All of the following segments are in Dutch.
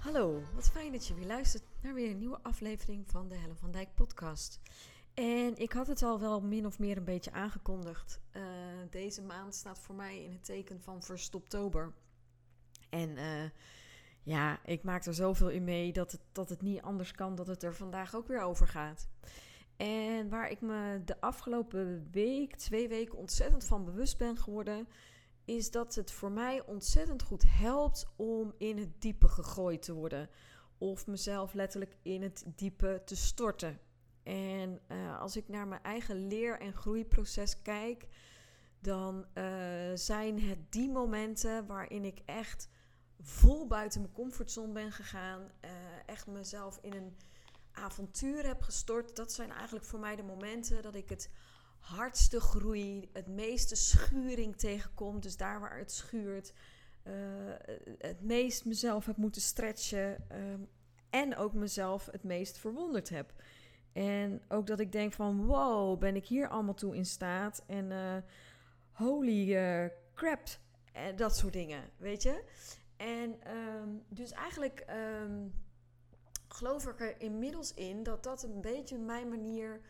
Hallo. Wat fijn dat je weer luistert naar weer een nieuwe aflevering van de Helen van Dijk podcast. En ik had het al wel min of meer een beetje aangekondigd. Uh, deze maand staat voor mij in het teken van Verstoptober. En uh, ja, ik maak er zoveel in mee dat het, dat het niet anders kan dat het er vandaag ook weer over gaat. En waar ik me de afgelopen week, twee weken ontzettend van bewust ben geworden, is dat het voor mij ontzettend goed helpt om in het diepe gegooid te worden. Of mezelf letterlijk in het diepe te storten. En uh, als ik naar mijn eigen leer- en groeiproces kijk, dan uh, zijn het die momenten waarin ik echt vol buiten mijn comfortzone ben gegaan. Uh, echt mezelf in een avontuur heb gestort. Dat zijn eigenlijk voor mij de momenten dat ik het hardste groei, het meeste schuring tegenkom. Dus daar waar het schuurt, uh, het meest mezelf heb moeten stretchen. Uh, en ook mezelf het meest verwonderd heb. En ook dat ik denk van wow, ben ik hier allemaal toe in staat? En uh, holy crap, en dat soort dingen, weet je? En um, dus eigenlijk um, geloof ik er inmiddels in dat dat een beetje mijn manier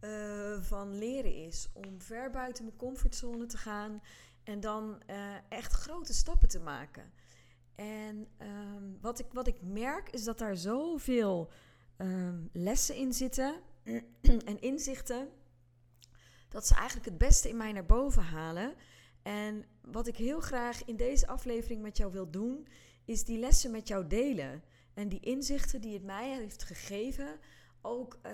uh, van leren is. Om ver buiten mijn comfortzone te gaan en dan uh, echt grote stappen te maken. En um, wat, ik, wat ik merk is dat daar zoveel lessen in zitten en inzichten. Dat ze eigenlijk het beste in mij naar boven halen. En wat ik heel graag in deze aflevering met jou wil doen, is die lessen met jou delen. En die inzichten die het mij heeft gegeven, ook uh,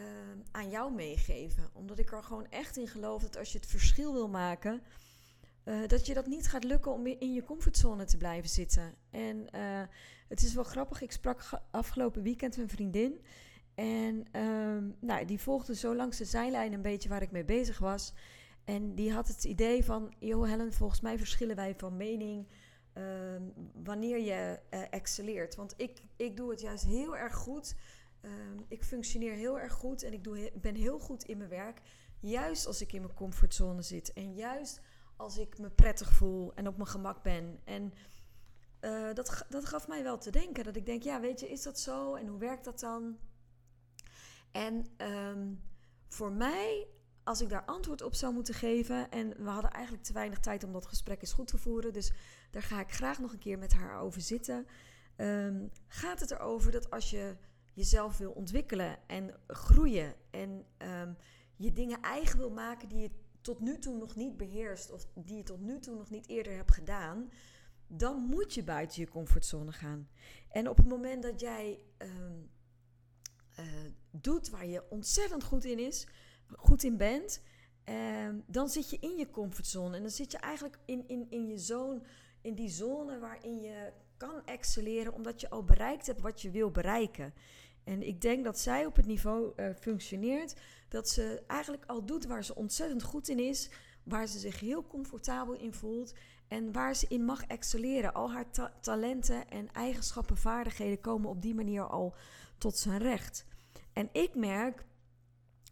aan jou meegeven. Omdat ik er gewoon echt in geloof dat als je het verschil wil maken, uh, dat je dat niet gaat lukken om in je comfortzone te blijven zitten. En uh, het is wel grappig, ik sprak afgelopen weekend een vriendin. En nou, die volgde zo langs de zijlijn een beetje waar ik mee bezig was. En die had het idee van, joh Helen, volgens mij verschillen wij van mening uh, wanneer je uh, excelleert. Want ik, ik doe het juist heel erg goed. Uh, ik functioneer heel erg goed en ik doe, ben heel goed in mijn werk. Juist als ik in mijn comfortzone zit. En juist als ik me prettig voel en op mijn gemak ben. En uh, dat, dat gaf mij wel te denken. Dat ik denk, ja, weet je, is dat zo? En hoe werkt dat dan? En um, voor mij als ik daar antwoord op zou moeten geven. En we hadden eigenlijk te weinig tijd om dat gesprek eens goed te voeren. Dus daar ga ik graag nog een keer met haar over zitten. Um, gaat het erover dat als je jezelf wil ontwikkelen en groeien. En um, je dingen eigen wil maken die je tot nu toe nog niet beheerst. Of die je tot nu toe nog niet eerder hebt gedaan. Dan moet je buiten je comfortzone gaan. En op het moment dat jij um, uh, doet waar je ontzettend goed in is goed in bent, eh, dan zit je in je comfortzone. En dan zit je eigenlijk in, in, in je zone, in die zone waarin je kan excelleren, omdat je al bereikt hebt wat je wil bereiken. En ik denk dat zij op het niveau uh, functioneert, dat ze eigenlijk al doet waar ze ontzettend goed in is, waar ze zich heel comfortabel in voelt en waar ze in mag excelleren. Al haar ta talenten en eigenschappen, vaardigheden komen op die manier al tot zijn recht. En ik merk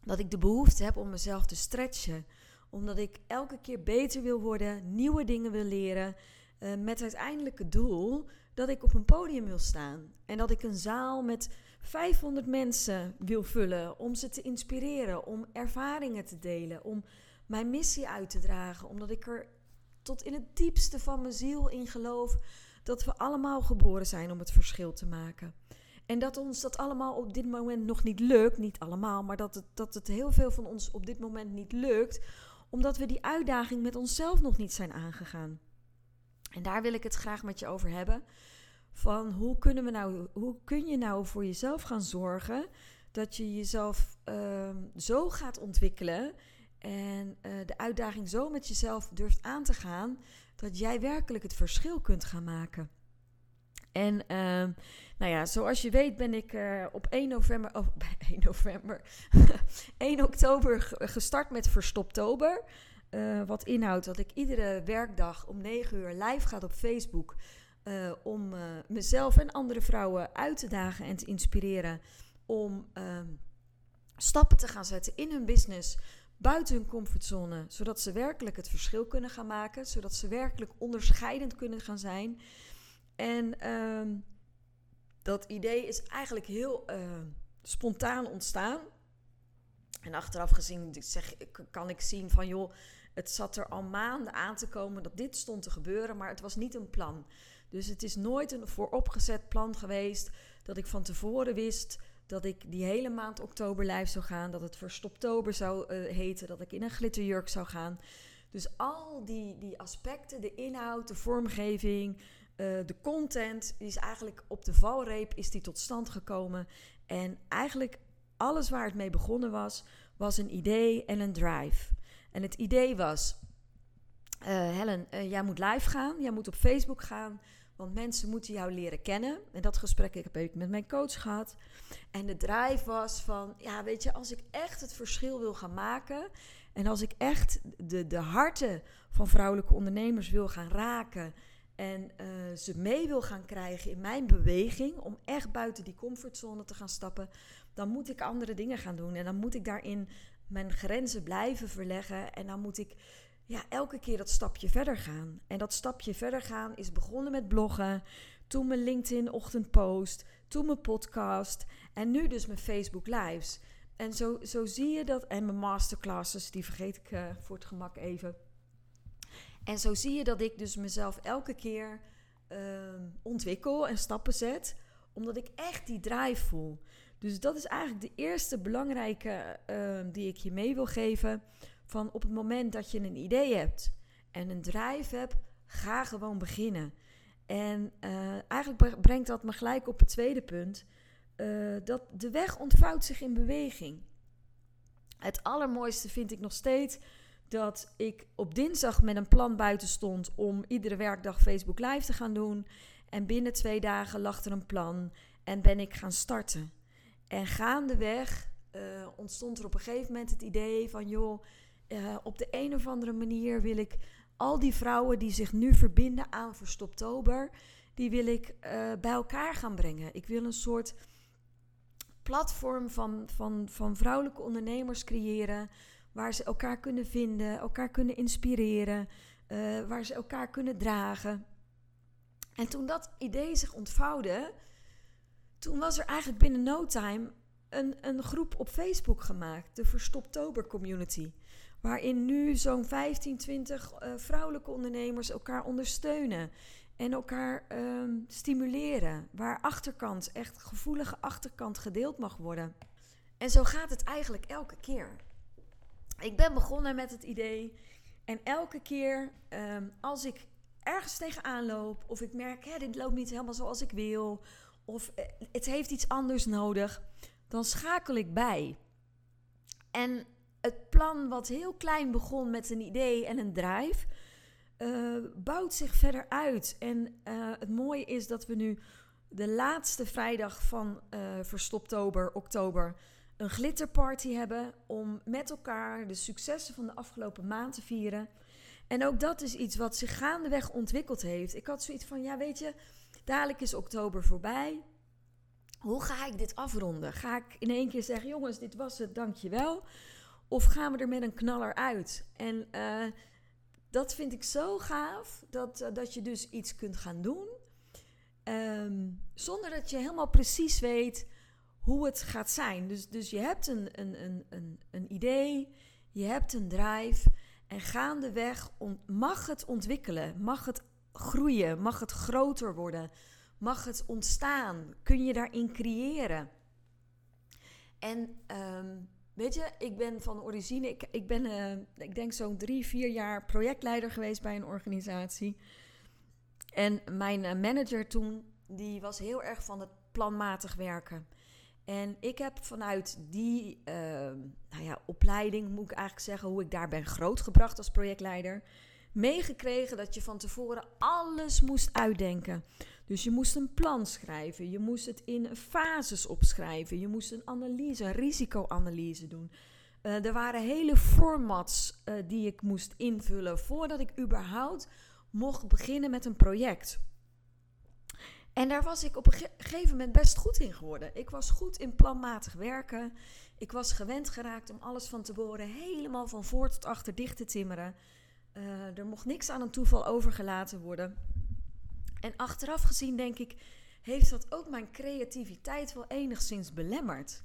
dat ik de behoefte heb om mezelf te stretchen. Omdat ik elke keer beter wil worden, nieuwe dingen wil leren. Uh, met uiteindelijke doel dat ik op een podium wil staan. En dat ik een zaal met 500 mensen wil vullen. Om ze te inspireren, om ervaringen te delen, om mijn missie uit te dragen. Omdat ik er tot in het diepste van mijn ziel in geloof dat we allemaal geboren zijn om het verschil te maken. En dat ons dat allemaal op dit moment nog niet lukt, niet allemaal, maar dat het, dat het heel veel van ons op dit moment niet lukt, omdat we die uitdaging met onszelf nog niet zijn aangegaan. En daar wil ik het graag met je over hebben. Van hoe, kunnen we nou, hoe kun je nou voor jezelf gaan zorgen dat je jezelf uh, zo gaat ontwikkelen en uh, de uitdaging zo met jezelf durft aan te gaan, dat jij werkelijk het verschil kunt gaan maken. En ehm, nou ja, zoals je weet ben ik uh, op 1 november, oh, 1 november, 1 oktober gestart met Verstoptober. Uh, wat inhoudt dat ik iedere werkdag om 9 uur live ga op Facebook. Uh, om mezelf en andere vrouwen uit te dagen en te inspireren. Om ehm, stappen te gaan zetten in hun business buiten hun comfortzone, zodat ze werkelijk het verschil kunnen gaan maken, zodat ze werkelijk onderscheidend kunnen gaan zijn. En ehm, dat idee is eigenlijk heel uh, spontaan ontstaan. En achteraf gezien zeg, kan ik zien van joh, het zat er al maanden aan te komen dat dit stond te gebeuren, maar het was niet een plan. Dus het is nooit een vooropgezet plan geweest dat ik van tevoren wist dat ik die hele maand oktober live zou gaan, dat het Verstoptober zou uh, heten, dat ik in een glitterjurk zou gaan. Dus al die, die aspecten, de inhoud, de vormgeving, uh, de content, die is eigenlijk op de valreep is die tot stand gekomen. En eigenlijk alles waar het mee begonnen was, was een idee en een drive. En het idee was, uh, Helen, jij moet live gaan, jij moet op Facebook gaan. Want mensen moeten jou leren kennen. En dat gesprek heb ik met mijn coach gehad. En de drive was van, ja, weet je, als ik echt het verschil wil gaan maken. En als ik echt de, de harten van vrouwelijke ondernemers wil gaan raken. En uh, ze mee wil gaan krijgen in mijn beweging. Om echt buiten die comfortzone te gaan stappen. Dan moet ik andere dingen gaan doen. En dan moet ik daarin mijn grenzen blijven verleggen. En dan moet ik ja, elke keer dat stapje verder gaan. En dat stapje verder gaan is begonnen met bloggen. Toen mijn LinkedIn ochtendpost. Toen mijn podcast. En nu dus mijn Facebook lives. En zo, zo zie je dat. En mijn masterclasses, die vergeet ik uh, voor het gemak even. En zo zie je dat ik dus mezelf elke keer uh, ontwikkel en stappen zet. Omdat ik echt die drive voel. Dus dat is eigenlijk de eerste belangrijke uh, die ik je mee wil geven van op het moment dat je een idee hebt en een drive hebt, ga gewoon beginnen. En uh, eigenlijk brengt dat me gelijk op het tweede punt. Uh, dat de weg ontvouwt zich in beweging. Het allermooiste vind ik nog steeds dat ik op dinsdag met een plan buiten stond om iedere werkdag Facebook Live te gaan doen. En binnen twee dagen lag er een plan en ben ik gaan starten. En gaandeweg uh, ontstond er op een gegeven moment het idee van joh, uh, op de een of andere manier wil ik al die vrouwen die zich nu verbinden aan Verstoptober, die wil ik uh, bij elkaar gaan brengen. Ik wil een soort platform van, van, van vrouwelijke ondernemers creëren, waar ze elkaar kunnen vinden, elkaar kunnen inspireren, uh, waar ze elkaar kunnen dragen. En toen dat idee zich ontvouwde, toen was er eigenlijk binnen no time een, een groep op Facebook gemaakt, de Verstoptober Community waarin nu zo'n 15, 20 uh, vrouwelijke ondernemers elkaar ondersteunen en elkaar um, stimuleren. Waar achterkant, echt gevoelige achterkant gedeeld mag worden. En zo gaat het eigenlijk elke keer. Ik ben begonnen met het idee en elke keer um, als ik ergens tegenaan loop of ik merk, hè, dit loopt niet helemaal zoals ik wil of uh, het heeft iets anders nodig, dan schakel ik bij. En het plan wat heel klein begon met een idee en een drive, uh, bouwt zich verder uit. En uh, het mooie is dat we nu de laatste vrijdag van uh, Verstoptober, oktober, een glitterparty hebben om met elkaar de successen van de afgelopen maand te vieren. En ook dat is iets wat zich gaandeweg ontwikkeld heeft. Ik had zoiets van, ja weet je, dadelijk is oktober voorbij. Hoe ga ik dit afronden? Ga ik in één keer zeggen, jongens, dit was het, dankjewel. Of gaan we er met een knaller uit? En uh, dat vind ik zo gaaf, dat, uh, dat je dus iets kunt gaan doen. Um, zonder dat je helemaal precies weet hoe het gaat zijn. Dus, dus je hebt een, een, een, een, een idee, je hebt een drive. En gaandeweg mag het ontwikkelen, mag het groeien, mag het groter worden, mag het ontstaan. Kun je daarin creëren. En um, Weet je, ik ben van origine, ik, ik ben, uh, ik denk zo'n drie, vier jaar projectleider geweest bij een organisatie. En mijn uh, manager toen, die was heel erg van het planmatig werken. En ik heb vanuit die uh, nou ja, opleiding, moet ik eigenlijk zeggen, hoe ik daar ben grootgebracht als projectleider. meegekregen dat je van tevoren alles moest uitdenken. Dus je moest een plan schrijven, je moest het in fases opschrijven, je moest een analyse, een risicoanalyse doen. Uh, er waren hele formats uh, die ik moest invullen voordat ik überhaupt mocht beginnen met een project. En daar was ik op een gegeven moment best goed in geworden. Ik was goed in planmatig werken. Ik was gewend geraakt om alles van tevoren helemaal van voor tot achter dicht te timmeren. Uh, er mocht niks aan een toeval overgelaten worden. En achteraf gezien denk ik, heeft dat ook mijn creativiteit wel enigszins belemmerd.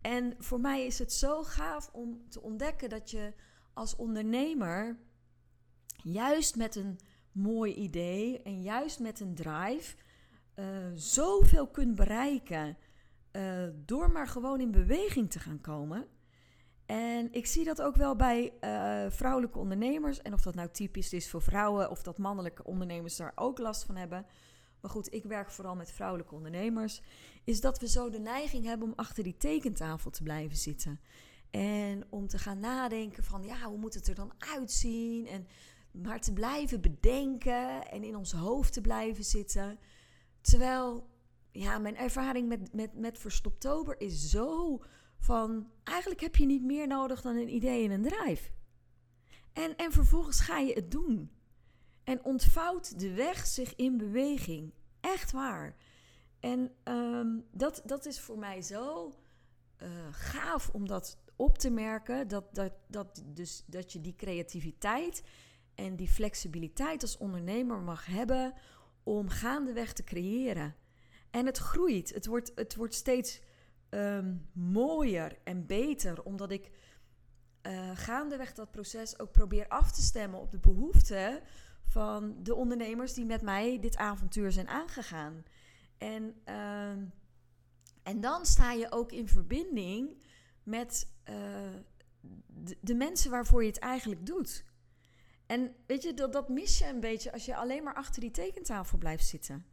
En voor mij is het zo gaaf om te ontdekken dat je als ondernemer juist met een mooi idee en juist met een drive uh, zoveel kunt bereiken uh, door maar gewoon in beweging te gaan komen. En ik zie dat ook wel bij uh, vrouwelijke ondernemers. En of dat nou typisch is voor vrouwen, of dat mannelijke ondernemers daar ook last van hebben. Maar goed, ik werk vooral met vrouwelijke ondernemers. Is dat we zo de neiging hebben om achter die tekentafel te blijven zitten. En om te gaan nadenken van, ja, hoe moet het er dan uitzien? En maar te blijven bedenken en in ons hoofd te blijven zitten. Terwijl, ja, mijn ervaring met, met, met Verstoptober is zo van... Eigenlijk heb je niet meer nodig dan een idee en een drive. En, en vervolgens ga je het doen. En ontvouwt de weg zich in beweging. Echt waar. En um, dat, dat is voor mij zo uh, gaaf om dat op te merken. Dat, dat, dat, dus, dat je die creativiteit en die flexibiliteit als ondernemer mag hebben om gaandeweg te creëren. En het groeit. Het wordt, het wordt steeds um, mooier en beter, omdat ik uh, gaandeweg dat proces ook probeer af te stemmen op de behoeften van de ondernemers die met mij dit avontuur zijn aangegaan. En, uh, en dan sta je ook in verbinding met de, de, mensen waarvoor je het eigenlijk doet. En weet je, dat, dat mis je een beetje als je alleen maar achter die tekentafel blijft zitten.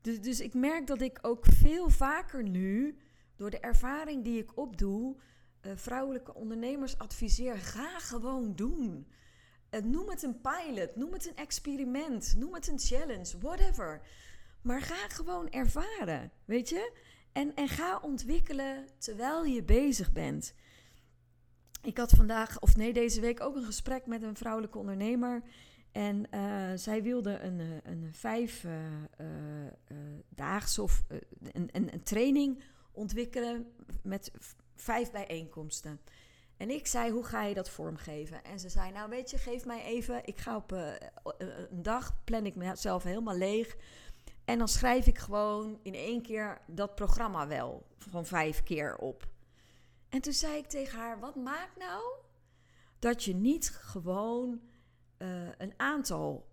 Dus, dus ik merk dat ik ook veel vaker nu, door de ervaring die ik opdoe, uh, vrouwelijke ondernemers adviseer: ga gewoon doen. Uh, noem het een pilot, noem het een experiment, noem het een challenge, whatever. Maar ga gewoon ervaren, weet je? En, en ga ontwikkelen terwijl je bezig bent. Ik had vandaag, of nee, deze week ook een gesprek met een vrouwelijke ondernemer. En uh, zij wilde een, eh, een vijf uh, of een, een, een, training ontwikkelen met vijf bijeenkomsten. En ik zei, hoe ga je dat vormgeven? En ze zei, nou weet je, geef mij even, ik ga op een dag, plan ik mezelf helemaal leeg. En dan schrijf ik gewoon in één keer dat programma wel, van vijf keer op. En toen zei ik tegen haar: Wat maakt nou dat je niet gewoon uh, een aantal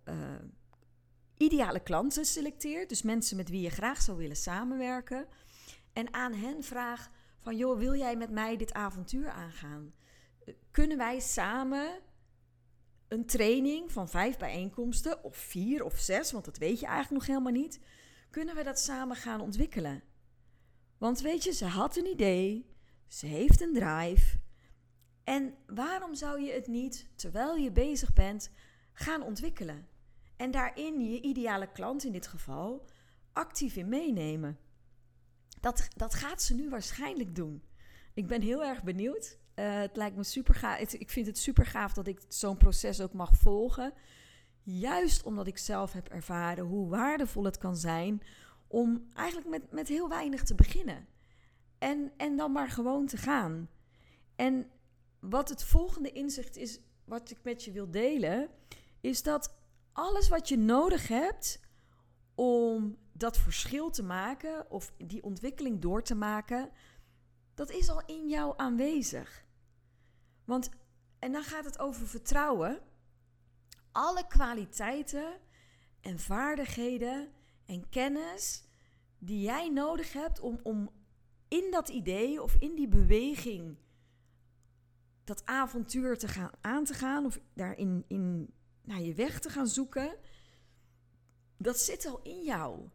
ideale klanten selecteert, dus mensen met wie je graag zou willen samenwerken, en aan hen vraagt: van joh, wil jij met mij dit avontuur aangaan? Kunnen wij samen een training van vijf bijeenkomsten, of vier of zes, want dat weet je eigenlijk nog helemaal niet, kunnen we dat samen gaan ontwikkelen? Want weet je, ze had een idee, ze heeft een drive. En waarom zou je het niet, terwijl je bezig bent, gaan ontwikkelen? En daarin je ideale klant in dit geval actief in meenemen. Dat, dat gaat ze nu waarschijnlijk doen. Ik ben heel erg benieuwd. Uh, het lijkt me super gaaf. Ik vind het super gaaf dat ik zo'n proces ook mag volgen. Juist omdat ik zelf heb ervaren hoe waardevol het kan zijn om eigenlijk met, met heel weinig te beginnen. En, en dan maar gewoon te gaan. En wat het volgende inzicht is, wat ik met je wil delen, is dat alles wat je nodig hebt om dat verschil te maken of die ontwikkeling door te maken, dat is al in jou aanwezig. Want, en dan gaat het over vertrouwen. Alle kwaliteiten en vaardigheden en kennis die jij nodig hebt om, om in dat idee of in die beweging dat avontuur te gaan aan te gaan of daarin in, naar je weg te gaan zoeken, dat zit al in jou.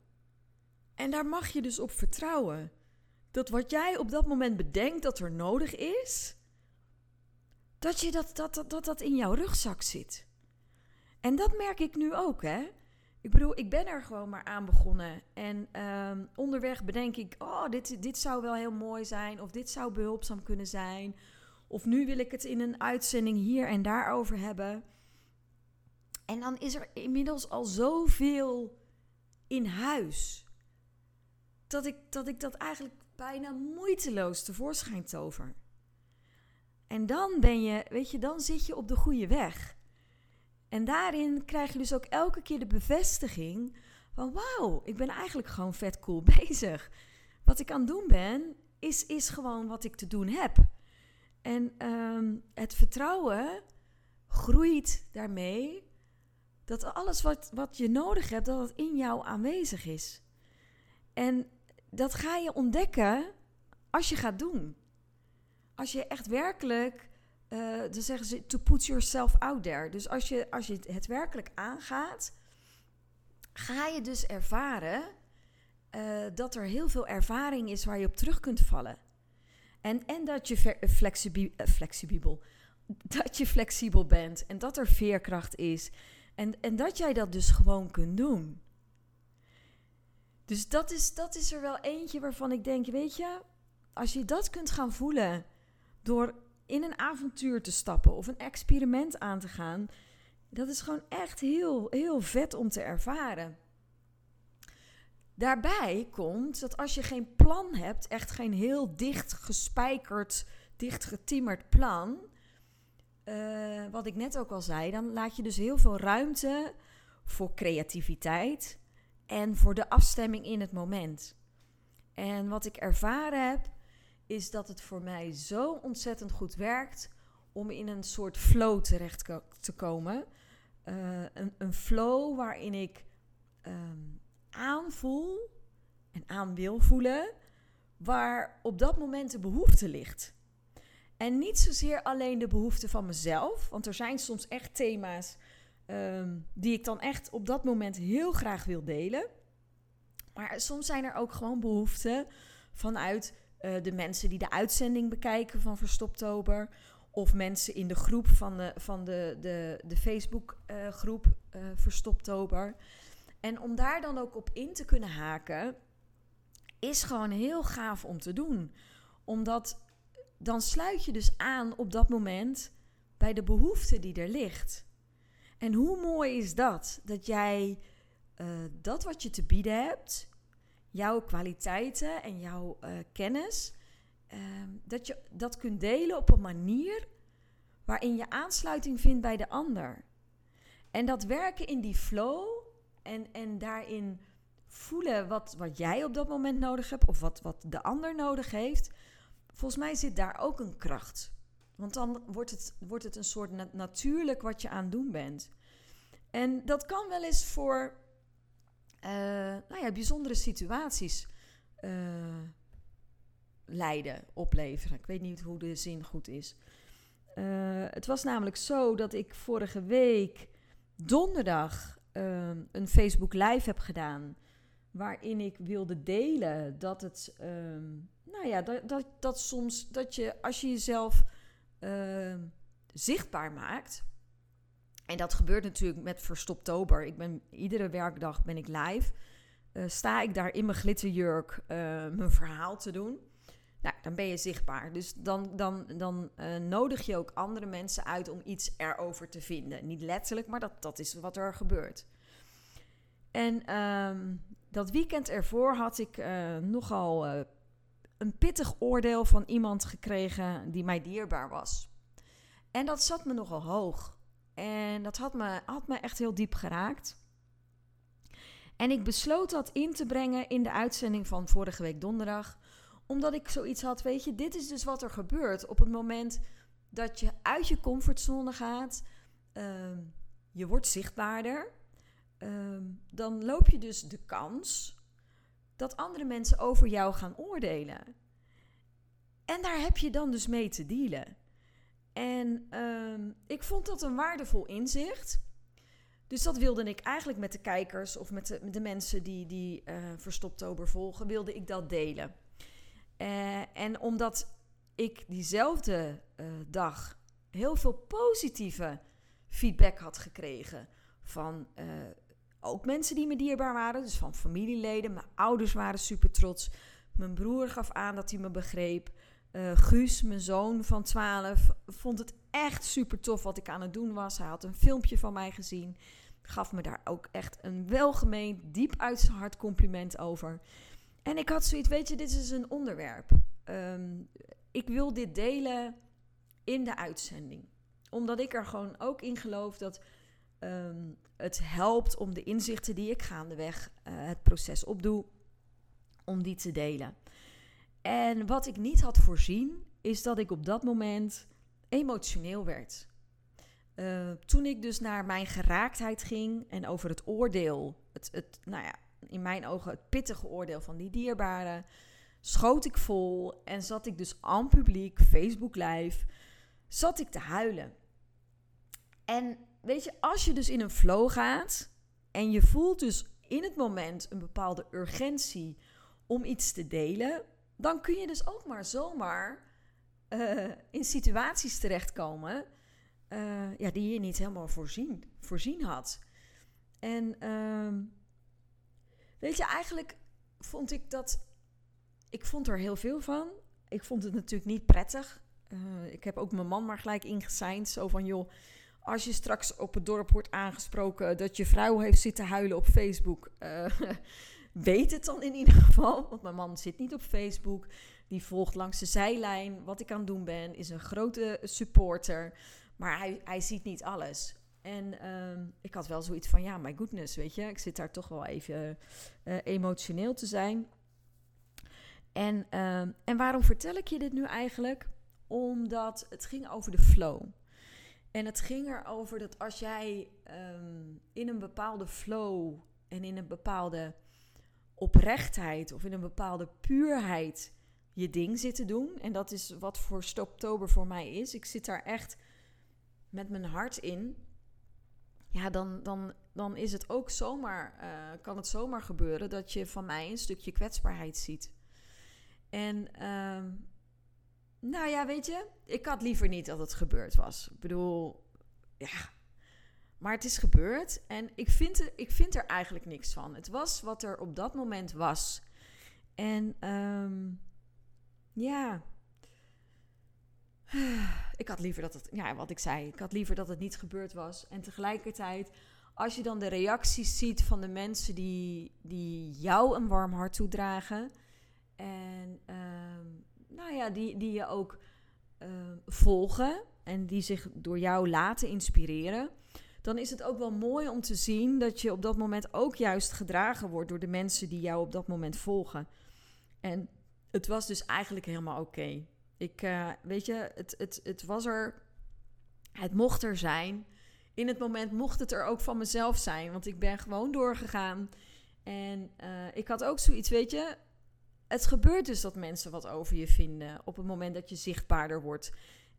En daar mag je dus op vertrouwen. Dat wat jij op dat moment bedenkt dat er nodig is, dat je dat, dat, dat, dat, dat in jouw rugzak zit. En dat merk ik nu ook, hè. Ik bedoel, ik ben er gewoon maar aan begonnen. En ehm, onderweg bedenk ik, oh, dit, dit zou wel heel mooi zijn. Of dit zou behulpzaam kunnen zijn. Of nu wil ik het in een uitzending hier en daar over hebben. En dan is er inmiddels al zoveel in huis. Dat ik dat, ik dat eigenlijk bijna moeiteloos tevoorschijn tover. En dan ben je, weet je, dan zit je op de goede weg. En daarin krijg je dus ook elke keer de bevestiging van wauw, ik ben eigenlijk gewoon vet cool bezig. Wat ik aan het doen ben, is, is gewoon wat ik te doen heb. En ehm, het vertrouwen groeit daarmee dat alles wat, wat je nodig hebt, dat het in jou aanwezig is. En dat ga je ontdekken als je gaat doen. Als je echt werkelijk, uh, dan zeggen ze, to put yourself out there. Dus als je, als je het werkelijk aangaat, ga je dus ervaren uh, dat er heel veel ervaring is waar je op terug kunt vallen. En, en dat je flexibel, uh, flexibel, dat je flexibel bent en dat er veerkracht is. En, en dat jij dat dus gewoon kunt doen. Dus dat is, dat is er wel eentje waarvan ik denk, weet je, als je dat kunt gaan voelen door in een avontuur te stappen of een experiment aan te gaan, dat is gewoon echt heel, heel vet om te ervaren. Daarbij komt dat als je geen plan hebt, echt geen heel dicht gespijkerd, dicht getimmerd plan, uh, wat ik net ook al zei, dan laat je dus heel veel ruimte voor creativiteit en voor de afstemming in het moment. En wat ik ervaren heb, is dat het voor mij zo ontzettend goed werkt om in een soort flow terecht te komen. Uh, een, een, flow waarin ik um, aanvoel en aan wil voelen waar op dat moment de behoefte ligt. En niet zozeer alleen de behoefte van mezelf, want er zijn soms echt thema's um, die ik dan echt op dat moment heel graag wil delen. Maar soms zijn er ook gewoon behoeften vanuit uh, de mensen die de uitzending bekijken van Verstoptober. Of mensen in de groep van de, van de, de, de Facebook-groep uh, uh, Verstoptober. En om daar dan ook op in te kunnen haken, is gewoon heel gaaf om te doen. Omdat dan sluit je dus aan op dat moment bij de behoefte die er ligt. En hoe mooi is dat? Dat jij uh, dat wat je te bieden hebt, jouw kwaliteiten en jouw uh, kennis, uh, dat je dat kunt delen op een manier waarin je aansluiting vindt bij de ander. En dat werken in die flow en, en daarin voelen wat, wat jij op dat moment nodig hebt of wat, wat de ander nodig heeft, volgens mij zit daar ook een kracht. Want dan wordt het, wordt het een soort na natuurlijk wat je aan het doen bent. En dat kan wel eens voor uh, nou ja, bijzondere situaties uh, leiden, opleveren. Ik weet niet hoe de zin goed is. Uh, het was namelijk zo dat ik vorige week donderdag een Facebook Live heb gedaan. Waarin ik wilde delen dat het nou ja, dat, dat soms dat je als je jezelf uh, zichtbaar maakt. En dat gebeurt natuurlijk met Verstoptober. Ik ben iedere werkdag ben ik live. Uh, sta ik daar in mijn glitterjurk uh, mijn verhaal te doen. Nou, dan ben je zichtbaar. Dus dan, dan, dan uh, nodig je ook andere mensen uit om iets erover te vinden. Niet letterlijk, maar dat, dat is wat er gebeurt. En um, dat weekend ervoor had ik nogal een pittig oordeel van iemand gekregen die mij dierbaar was. En dat zat me nogal hoog. En dat had me, had me echt heel diep geraakt. En ik besloot dat in te brengen in de uitzending van vorige week donderdag. Omdat ik zoiets had, weet je, dit is dus wat er gebeurt op het moment dat je uit je comfortzone gaat. Uh, je wordt zichtbaarder. Uh, dan loop je dus de kans dat andere mensen over jou gaan oordelen. En daar heb je dan dus mee te dealen. En um, ik vond dat een waardevol inzicht. Dus dat wilde ik eigenlijk met de kijkers of met de, mensen die, die uh, Verstoptober volgen, wilde ik dat delen. Uh, en omdat ik diezelfde uh, dag heel veel positieve feedback had gekregen van ook mensen die me dierbaar waren, dus van familieleden. Mijn ouders waren super trots. Mijn broer gaf aan dat hij me begreep. Uh, Guus, mijn zoon van 12, vond het echt super tof wat ik aan het doen was. Hij had een filmpje van mij gezien. Gaf me daar ook echt een welgemeend, diep uit zijn hart compliment over. En ik had zoiets, weet je, dit is een onderwerp. Um, ik wil dit delen in de uitzending. Omdat ik er gewoon ook in geloof dat um, het helpt om de inzichten die ik gaandeweg uh, het proces opdoe, om die te delen. En wat ik niet had voorzien, is dat ik op dat moment emotioneel werd. Uh, toen ik dus naar mijn geraaktheid ging en over het oordeel, het, het, nou ja, in mijn ogen het pittige oordeel van die dierbaren, schoot ik vol en zat ik dus aan publiek, Facebook live, zat ik te huilen. En weet je, als je dus in een flow gaat en je voelt dus in het moment een bepaalde urgentie om iets te delen, dan kun je dus ook maar zomaar uh, in situaties terechtkomen uh, ja, die je niet helemaal voorzien, voorzien had. En uh, weet je, eigenlijk vond ik dat. Ik vond er heel veel van. Ik vond het natuurlijk niet prettig. Uh, ik heb ook mijn man maar gelijk ingeseind. Zo van joh, als je straks op het dorp wordt aangesproken dat je vrouw heeft zitten huilen op Facebook. Uh, weet het dan in ieder geval. Want mijn man zit niet op Facebook. Die volgt langs de zijlijn wat ik aan het doen ben. Is een grote supporter. Maar hij, hij ziet niet alles. En uh, ik had wel zoiets van, ja, my goodness, weet je. Ik zit daar toch wel even uh, emotioneel te zijn. En, uh, en waarom vertel ik je dit nu eigenlijk? Omdat het ging over de flow. En het ging erover dat als jij um, in een bepaalde flow en in een bepaalde oprechtheid of in een bepaalde puurheid je ding zit te doen. En dat is wat voor Stoptober voor mij is. Ik zit daar echt met mijn hart in. Ja, dan, dan, dan is het ook zomaar, uh, kan het zomaar gebeuren dat je van mij een stukje kwetsbaarheid ziet. En uh, nou ja, weet je, ik had liever niet dat het gebeurd was. Ik bedoel, ja, maar het is gebeurd en ik vind, ik vind er eigenlijk niks van. Het was wat er op dat moment was. En um, ja, ik had liever dat het, ja, wat ik zei, ik had liever dat het niet gebeurd was. En tegelijkertijd, als je dan de reacties ziet van de mensen die, die jou een warm hart toedragen. En um, die, die je ook uh, volgen en die zich door jou laten inspireren. Dan is het ook wel mooi om te zien dat je op dat moment ook juist gedragen wordt door de mensen die jou op dat moment volgen. En het was dus eigenlijk helemaal oké. Ik, uh, weet je, het, het, het was er. Het mocht er zijn. In het moment mocht het er ook van mezelf zijn. Want ik ben gewoon doorgegaan. En uh, ik had ook zoiets, weet je. Het gebeurt dus dat mensen wat over je vinden. Op het moment dat je zichtbaarder wordt.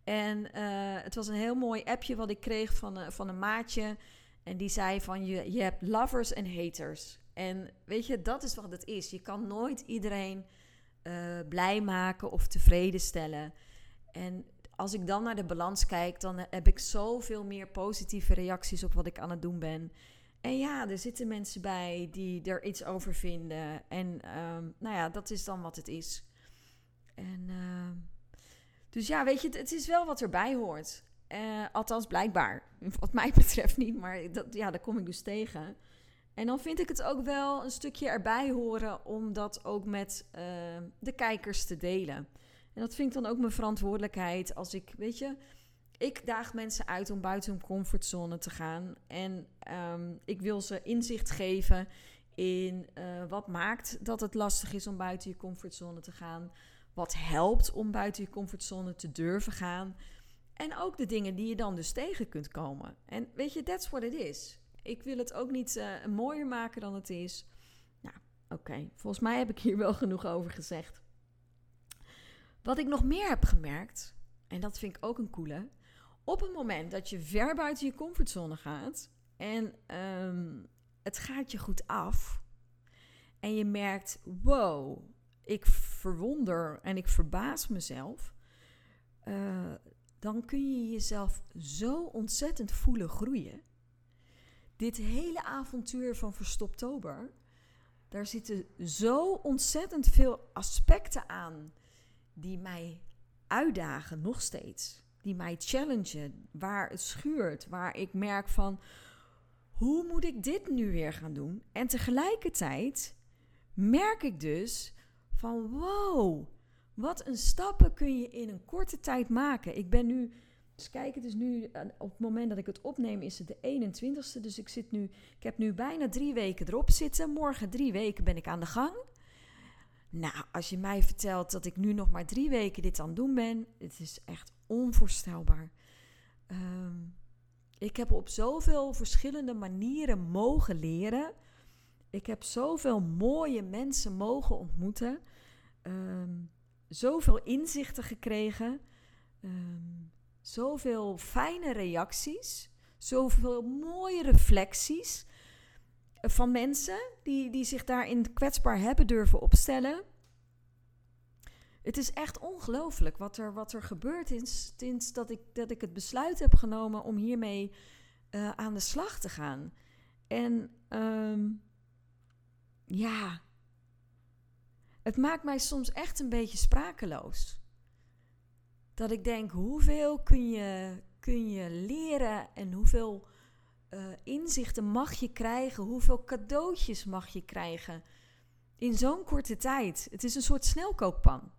En uh, het was een heel mooi appje wat ik kreeg van, van een maatje. En die zei van je, je hebt lovers en haters. En weet je, dat is wat het is. Je kan nooit iedereen uh, blij maken of tevreden stellen. En als ik dan naar de balans kijk, dan heb ik zoveel meer positieve reacties op wat ik aan het doen ben. En ja, er zitten mensen bij die er iets over vinden. En um, nou ja, dat is dan wat het is. En uh, dus ja, weet je, het, is wel wat erbij hoort. Uh, althans, blijkbaar. Wat mij betreft niet, maar dat, ja, daar kom ik dus tegen. En dan vind ik het ook wel een stukje erbij horen om dat ook met uh, de kijkers te delen. En dat vind ik dan ook mijn verantwoordelijkheid als ik, weet je, ik daag mensen uit om buiten hun comfortzone te gaan. En um, ik wil ze inzicht geven in uh, wat maakt dat het lastig is om buiten je comfortzone te gaan. Wat helpt om buiten je comfortzone te durven gaan. En ook de dingen die je dan dus tegen kunt komen. En weet je, that's what it is. Ik wil het ook niet uh, mooier maken dan het is. Nou, oké. Volgens mij heb ik hier wel genoeg over gezegd. Wat ik nog meer heb gemerkt, en dat vind ik ook een coole. Op het moment dat je ver buiten je comfortzone gaat en um, het gaat je goed af. En je merkt, wow, ik verwonder en ik verbaas mezelf. Uh, dan kun je jezelf zo ontzettend voelen groeien dit hele avontuur van Verstoptober, daar zitten zo ontzettend veel aspecten aan die mij uitdagen nog steeds. Die mij challengen, waar het schuurt, waar ik merk van hoe moet ik dit nu weer gaan doen? En tegelijkertijd merk ik dus van wow, wat een stappen kun je in een korte tijd maken. Ik ben nu, dus kijk, het is nu, op het moment dat ik het opneem is het de 21ste. Dus ik zit nu, ik heb nu bijna drie weken erop zitten. Morgen drie weken ben ik aan de gang. Nou, als je mij vertelt dat ik nu nog maar drie weken dit aan het doen ben, het is echt onvoorstelbaar. Ehm, ik heb op zoveel verschillende manieren mogen leren. Ik heb zoveel mooie mensen mogen ontmoeten. Um, zoveel inzichten gekregen. Um, zoveel fijne reacties. Zoveel mooie reflecties van mensen die, die zich daarin kwetsbaar hebben durven opstellen. Het is echt ongelooflijk wat er, wat er gebeurd is sinds dat ik, dat ik het besluit heb genomen om hiermee uh, aan de slag te gaan. En um, ja, het maakt mij soms echt een beetje sprakeloos. Dat ik denk, hoeveel kun je, kun je leren en hoeveel uh, inzichten mag je krijgen? Hoeveel cadeautjes mag je krijgen in zo'n korte tijd? Het is een soort snelkookpan.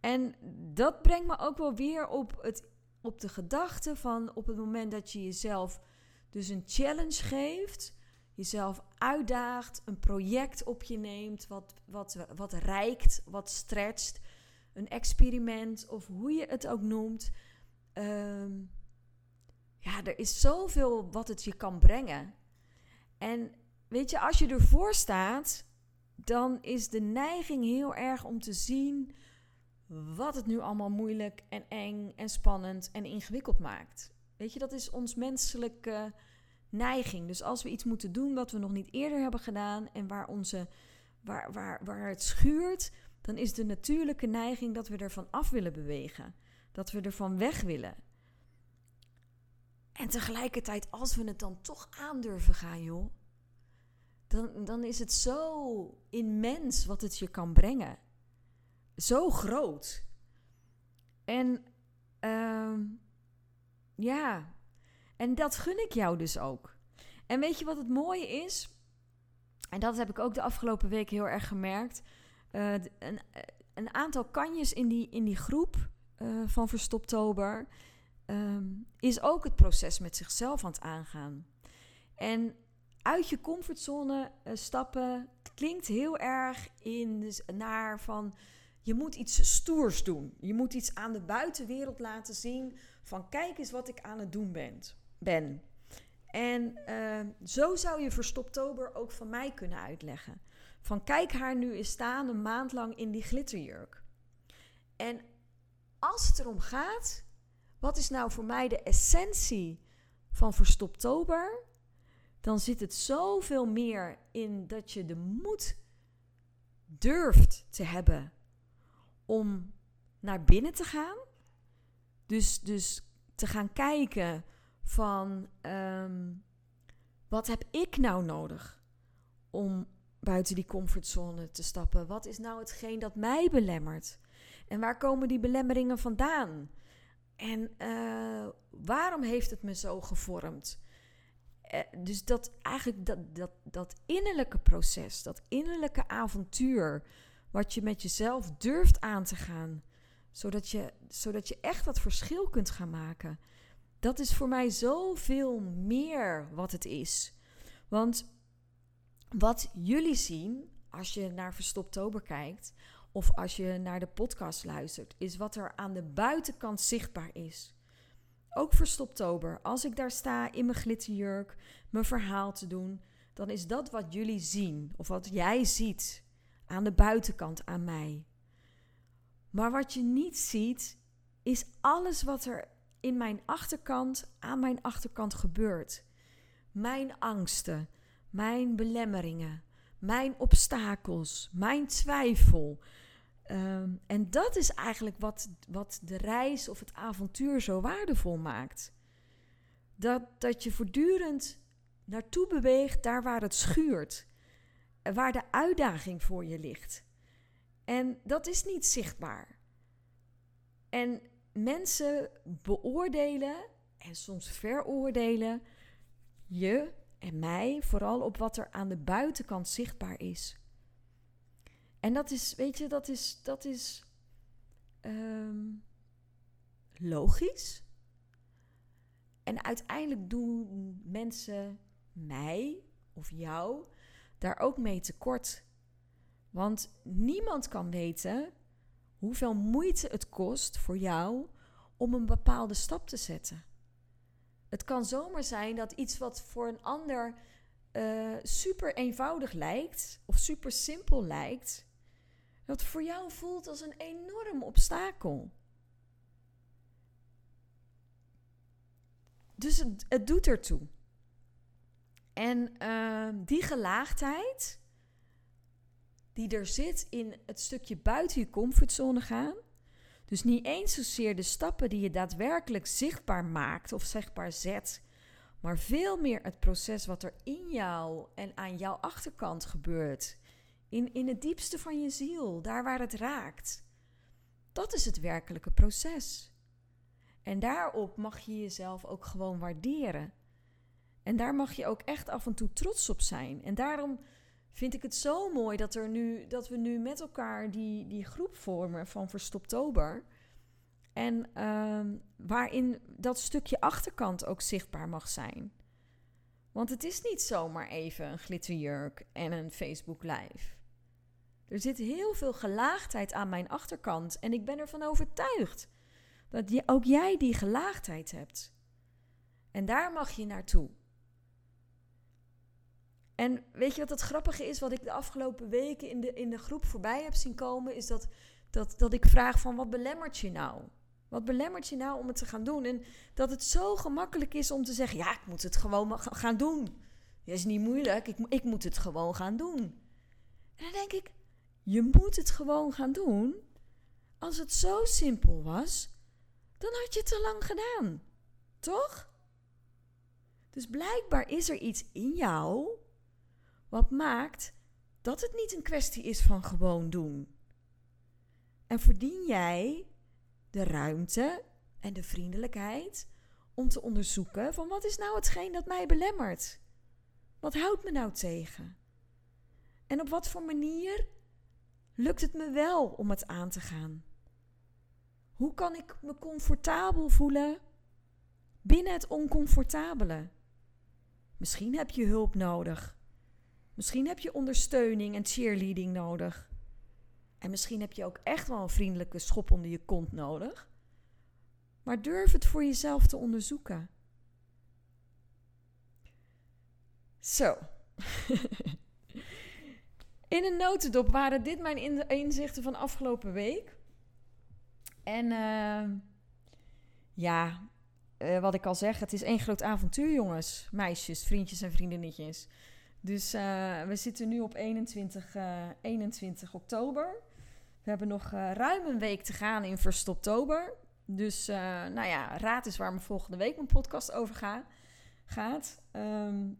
En dat brengt me ook wel weer op, het, op de gedachte van op het moment dat je jezelf dus een challenge geeft, jezelf uitdaagt, een project op je neemt wat, wat, wat rijkt, wat stretcht, een experiment of hoe je het ook noemt. Um, ja, er is zoveel wat het je kan brengen. En weet je, als je ervoor staat, dan is de neiging heel erg om te zien wat het nu allemaal moeilijk en eng en spannend en ingewikkeld maakt. Weet je, dat is ons menselijke neiging. Dus als we iets moeten doen wat we nog niet eerder hebben gedaan en waar, onze, waar, waar, waar het schuurt, dan is de natuurlijke neiging dat we ervan af willen bewegen. Dat we ervan weg willen. En tegelijkertijd, als we het dan toch aandurven gaan, joh, dan, dan is het zo immens wat het je kan brengen. Zo groot. En uh, ja, en dat gun ik jou dus ook. En weet je wat het mooie is? En dat heb ik ook de afgelopen week heel erg gemerkt. Uh, een, een, aantal kanjes in die, in die groep uh, van Verstoptober um, is ook het proces met zichzelf aan het aangaan. En uit je comfortzone stappen klinkt heel erg in, naar van je moet iets stoers doen. Je moet iets aan de buitenwereld laten zien van kijk eens wat ik aan het doen ben. ben. En uh, zo zou je Verstoptober ook van mij kunnen uitleggen. Van kijk haar nu eens staan een maand lang in die glitterjurk. En als het erom gaat wat is nou voor mij de essentie van Verstoptober? Dan zit het zoveel meer in dat je de moed durft te hebben om naar binnen te gaan. Dus, dus te gaan kijken van um, wat heb ik nou nodig om buiten die comfortzone te stappen? Wat is nou hetgeen dat mij belemmert? En waar komen die belemmeringen vandaan? En uh, waarom heeft het me zo gevormd? Uh, dus dat eigenlijk dat, dat, dat innerlijke proces, dat innerlijke avontuur, wat je met jezelf durft aan te gaan, zodat je, zodat je echt dat verschil kunt gaan maken. Dat is voor mij zoveel meer wat het is. Want wat jullie zien als je naar Verstoptober kijkt, of als je naar de podcast luistert, is wat er aan de buitenkant zichtbaar is. Ook voor Stoptober, als ik daar sta in mijn glitterjurk, mijn verhaal te doen, dan is dat wat jullie zien, of wat jij ziet aan de buitenkant aan mij. Maar wat je niet ziet, is alles wat er in mijn achterkant, aan mijn achterkant gebeurt. Mijn angsten, mijn belemmeringen, mijn obstakels, mijn twijfel, Um, en dat is eigenlijk wat, wat de reis of het avontuur zo waardevol maakt. Dat, dat je voortdurend naartoe beweegt, daar waar het schuurt. Waar de uitdaging voor je ligt. En dat is niet zichtbaar. En mensen beoordelen en soms veroordelen je en mij vooral op wat er aan de buitenkant zichtbaar is. En dat is, weet je, dat is, dat is ehm, logisch. En uiteindelijk doen mensen mij of jou daar ook mee tekort. Want niemand kan weten hoeveel moeite het kost voor jou om een bepaalde stap te zetten. Het kan zomaar zijn dat iets wat voor een ander uh, super eenvoudig lijkt of super simpel lijkt, dat voor jou voelt als een enorm obstakel. Dus het, het doet ertoe. En uh, die gelaagdheid die er zit in het stukje buiten je comfortzone gaan, dus niet eens zozeer de stappen die je daadwerkelijk zichtbaar maakt of zichtbaar zet, maar veel meer het proces wat er in jou en aan jouw achterkant gebeurt. In, in het diepste van je ziel, daar waar het raakt. Dat is het werkelijke proces. En daarop mag je jezelf ook gewoon waarderen. En daar mag je ook echt af en toe trots op zijn. En daarom vind ik het zo mooi dat, er nu, dat we nu met elkaar die, die groep vormen van Verstoptober. En uh, waarin dat stukje achterkant ook zichtbaar mag zijn. Want het is niet zomaar even een glitterjurk en een Facebook live. Er zit heel veel gelaagdheid aan mijn achterkant. En ik ben ervan overtuigd dat je, ook jij die gelaagdheid hebt. En daar mag je naartoe. En weet je wat het grappige is, wat ik de afgelopen weken in de, in de groep voorbij heb zien komen, is dat, dat, dat ik vraag van wat belemmert je nou? Wat belemmert je nou om het te gaan doen? En dat het zo gemakkelijk is om te zeggen, ja, ik moet het gewoon gaan doen. Dat is niet moeilijk, ik, ik moet het gewoon gaan doen. En dan denk ik, je moet het gewoon gaan doen. Als het zo simpel was, dan had je het te lang gedaan. Toch? Dus blijkbaar is er iets in jou wat maakt dat het niet een kwestie is van gewoon doen. En verdien jij de ruimte en de vriendelijkheid om te onderzoeken van wat is nou hetgeen dat mij belemmert? Wat houdt me nou tegen? En op wat voor manier lukt het me wel om het aan te gaan? Hoe kan ik me comfortabel voelen binnen het oncomfortabele? Misschien heb je hulp nodig. Misschien heb je ondersteuning en cheerleading nodig. En misschien heb je ook echt wel een vriendelijke schop onder je kont nodig. Maar durf het voor jezelf te onderzoeken. Zo. In een notendop waren dit mijn inzichten van afgelopen week. En uh, ja, uh, wat ik al zeg, het is één groot avontuur, jongens, meisjes, vriendjes en vriendinnetjes. Dus uh, we zitten nu op 21, 21 oktober. We hebben nog ruim een week te gaan in Verstoptober. Dus nou ja, raad is waar me volgende week mijn podcast over ga, gaat. Um,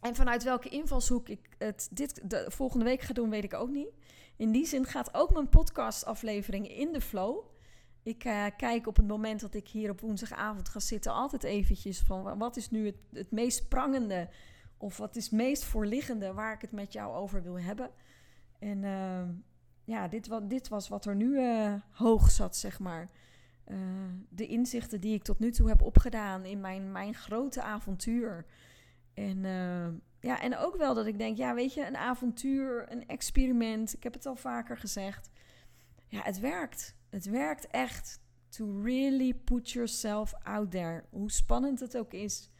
en vanuit welke invalshoek ik het dit de volgende week ga doen, weet ik ook niet. In die zin gaat ook mijn podcastaflevering in de flow. Ik kijk op het moment dat ik hier op woensdagavond ga zitten altijd eventjes van wat is nu het, het meest prangende of wat is het meest voorliggende waar ik het met jou over wil hebben. En uh, ja, dit, dit was wat er nu uh, hoog zat, zeg maar. de inzichten die ik tot nu toe heb opgedaan in mijn, mijn grote avontuur. En, ja, en ook wel dat ik denk, ja, weet je, een avontuur, een experiment. Ik heb het al vaker gezegd. Ja, het werkt. Het werkt echt. To really put yourself out there. Hoe spannend het ook is.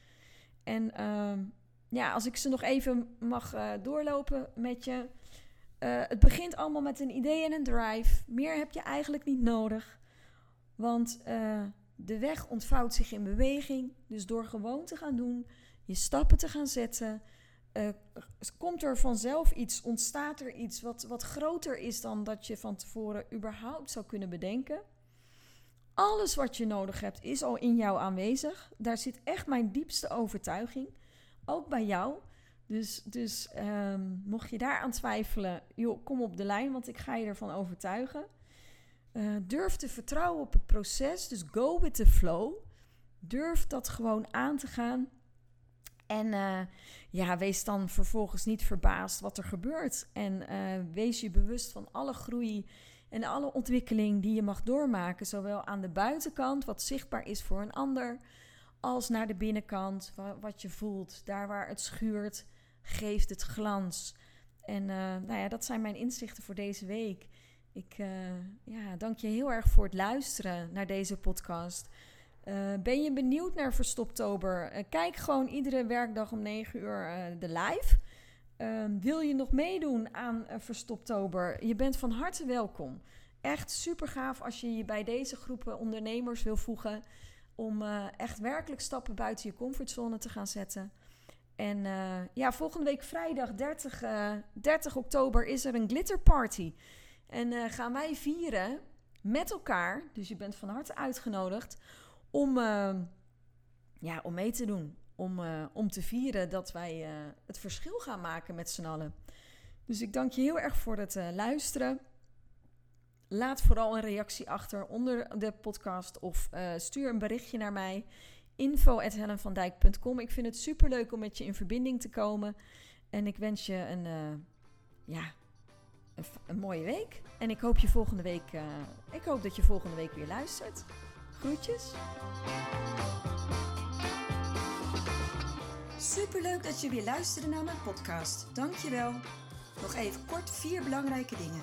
En uh, ja, als ik ze nog even mag uh, doorlopen met je. Uh, het begint allemaal met een idee en een drive. Meer heb je eigenlijk niet nodig. Want uh, de weg ontvouwt zich in beweging. Dus door gewoon te gaan doen, je stappen te gaan zetten, komt er vanzelf iets, ontstaat er iets wat, wat groter is dan dat je van tevoren überhaupt zou kunnen bedenken. Alles wat je nodig hebt is al in jou aanwezig. Daar zit echt mijn diepste overtuiging. Ook bij jou. Dus, dus ehm, mocht je daar aan twijfelen, joh, kom op de lijn, want ik ga je ervan overtuigen. Uh, durf te vertrouwen op het proces, dus go with the flow. Durf dat gewoon aan te gaan. En uh, ja, wees dan vervolgens niet verbaasd wat er gebeurt. En uh, wees je bewust van alle groei en alle ontwikkeling die je mag doormaken. Zowel aan de buitenkant, wat zichtbaar is voor een ander, als naar de binnenkant, wat je voelt. Daar waar het schuurt, geeft het glans. En uh, nou ja, dat zijn mijn inzichten voor deze week. Ik ja, dank je heel erg voor het luisteren naar deze podcast. Uh, ben je benieuwd naar Verstoptober? Kijk gewoon iedere werkdag om 9 uur de live. Ehm, wil je nog meedoen aan Verstoptober? Je bent van harte welkom. Echt super gaaf als je je bij deze groepen ondernemers wil voegen. Om echt werkelijk stappen buiten je comfortzone te gaan zetten. En ja, volgende week vrijdag 30, 30 oktober is er een glitterparty. En gaan wij vieren met elkaar. Dus je bent van harte uitgenodigd om, uh, ja, om mee te doen. Om, uh, om te vieren dat wij uh, het verschil gaan maken met z'n allen. Dus ik dank je heel erg voor het luisteren. Laat vooral een reactie achter onder de podcast of stuur een berichtje naar mij. info.helenvandijk.com Ik vind het super leuk om met je in verbinding te komen. En ik wens je een, ja, een, mooie week. En ik hoop, je volgende week, ik hoop dat je volgende week weer luistert. Groetjes. Superleuk dat je weer luisterde naar mijn podcast. Dankjewel. Nog even kort vier belangrijke dingen.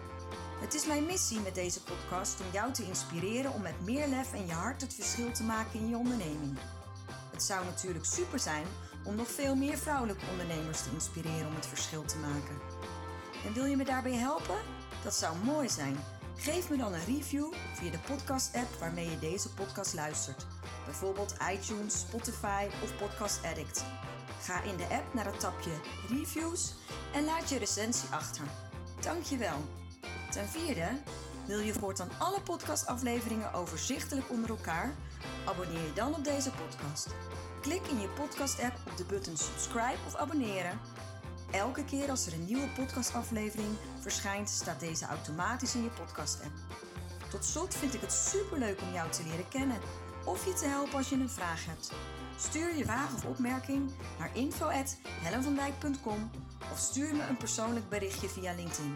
Het is mijn missie met deze podcast om jou te inspireren om met meer lef en je hart het verschil te maken in je onderneming. Het zou natuurlijk super zijn om nog veel meer vrouwelijke ondernemers te inspireren om het verschil te maken. En wil je me daarbij helpen? Dat zou mooi zijn. Geef me dan een review via de podcast-app waarmee je deze podcast luistert. Bijvoorbeeld iTunes, Spotify of Podcast Addict. Ga in de app naar het tapje Reviews en laat je recensie achter. Dankjewel. Ten vierde, wil je voortaan alle podcastafleveringen overzichtelijk onder elkaar? Abonneer je dan op deze podcast. Klik in je podcast-app op de button subscribe of abonneren Elke keer als er een nieuwe podcastaflevering verschijnt, staat deze automatisch in je podcast-app. Tot slot vind ik het superleuk om jou te leren kennen of je te helpen als je een vraag hebt. Stuur je vraag of opmerking naar info.hellenvandijk.com of stuur me een persoonlijk berichtje via LinkedIn.